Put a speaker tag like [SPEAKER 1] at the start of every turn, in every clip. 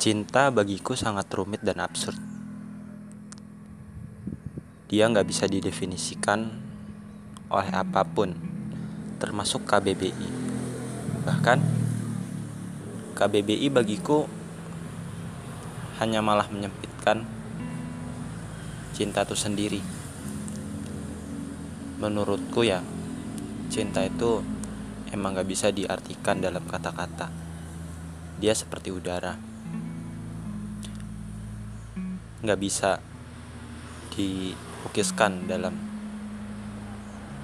[SPEAKER 1] Cinta bagiku sangat rumit dan absurd. Dia nggak bisa didefinisikan oleh apa pun, termasuk KBBI. Bahkan, KBBI bagiku hanya malah menyempitkan cinta itu sendiri. Menurutku ya, cinta itu emang gak bisa diartikan dalam kata-kata. Dia seperti udara. Gak bisa dilukiskan dalam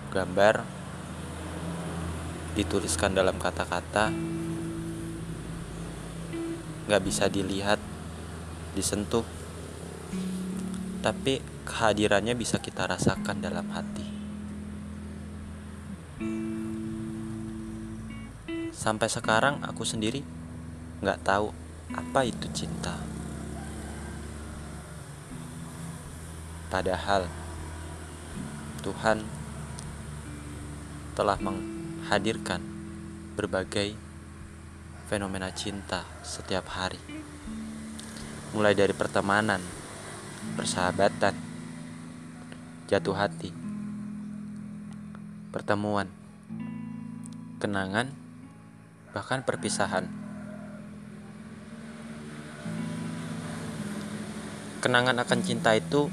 [SPEAKER 1] gambar, dituliskan dalam kata-kata, gak bisa dilihat, disentuh, tapi kehadirannya bisa kita rasakan dalam hati. Sampai sekarang aku sendiri nggak tahu apa itu cinta. Padahal Tuhan telah menghadirkan berbagai fenomena cinta setiap hari. Mulai dari pertemanan, persahabatan, jatuh hati, pertemuan, kenangan, bahkan perpisahan. Kenangan akan cinta itu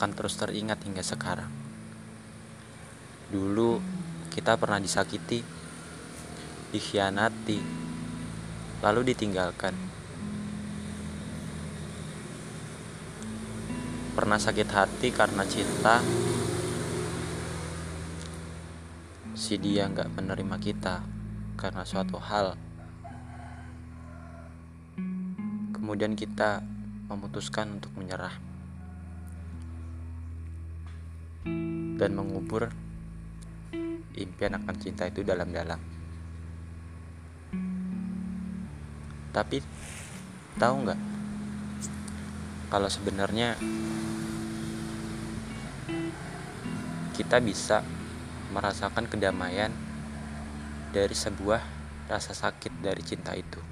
[SPEAKER 1] akan terus teringat hingga sekarang. Dulu kita pernah disakiti, dikhianati, lalu ditinggalkan. Pernah sakit hati karena cinta, si dia nggak menerima kita karena suatu hal. Kemudian kita memutuskan untuk menyerah. Dan mengubur impian akan cinta itu dalam-dalam. Tapi tahu nggak kalau sebenarnya kita bisa merasakan kedamaian dari sebuah rasa sakit dari cinta itu.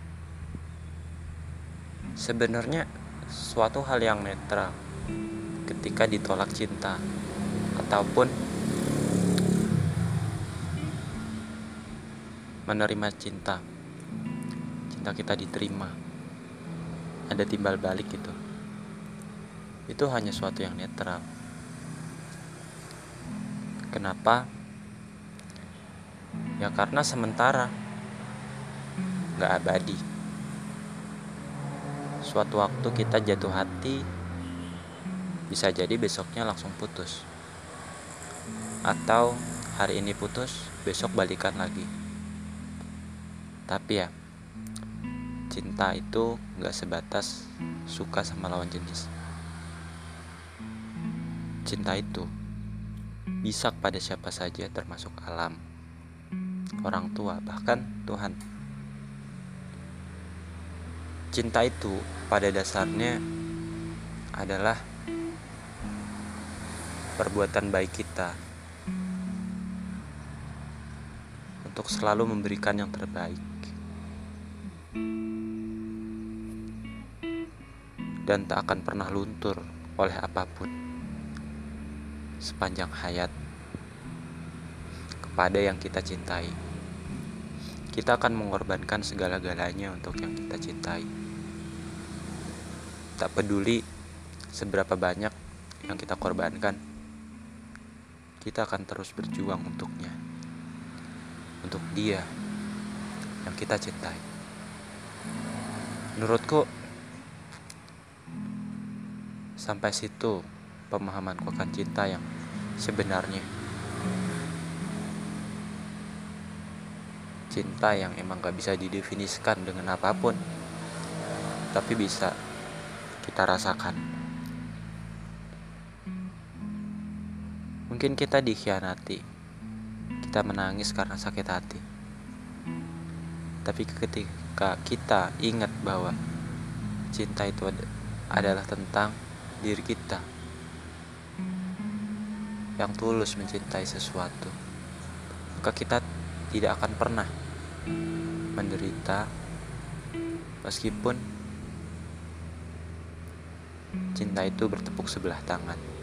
[SPEAKER 1] Sebenarnya suatu hal yang netral ketika ditolak cinta ataupun menerima cinta. Cinta kita diterima. Ada timbal balik gitu itu hanya suatu yang netral. Kenapa? Ya karena sementara. Nggak abadi. Suatu waktu kita jatuh hati bisa jadi besoknya langsung putus atau hari ini putus besok balikan lagi. Tapi ya cinta itu gak sebatas suka sama lawan jenis. Cinta itu bisa pada siapa saja termasuk alam orang tua bahkan Tuhan. Cinta itu pada dasarnya adalah perbuatan baik kita untuk selalu memberikan yang terbaik. Dan tak akan pernah luntur oleh apa pun sepanjang hayat kepada yang kita cintai. Kita akan mengorbankan segala-galanya untuk yang kita cintai. Tak peduli seberapa banyak yang kita korbankan, kita akan terus berjuang untuknya untuk dia yang kita cintai. Menurutku, sampai situ pemahamanku akan cinta yang sebenarnya. Cinta yang emang gak bisa didefinisikan dengan apa pun, tapi bisa kita rasakan. Mungkin kita dikhianati, kita menangis karena sakit hati. Tapi ketika kita ingat bahwa cinta itu adalah tentang diri kita yang tulus mencintai sesuatu, maka kita tidak akan pernah menderita, Meskipun cinta itu bertepuk sebelah tangan.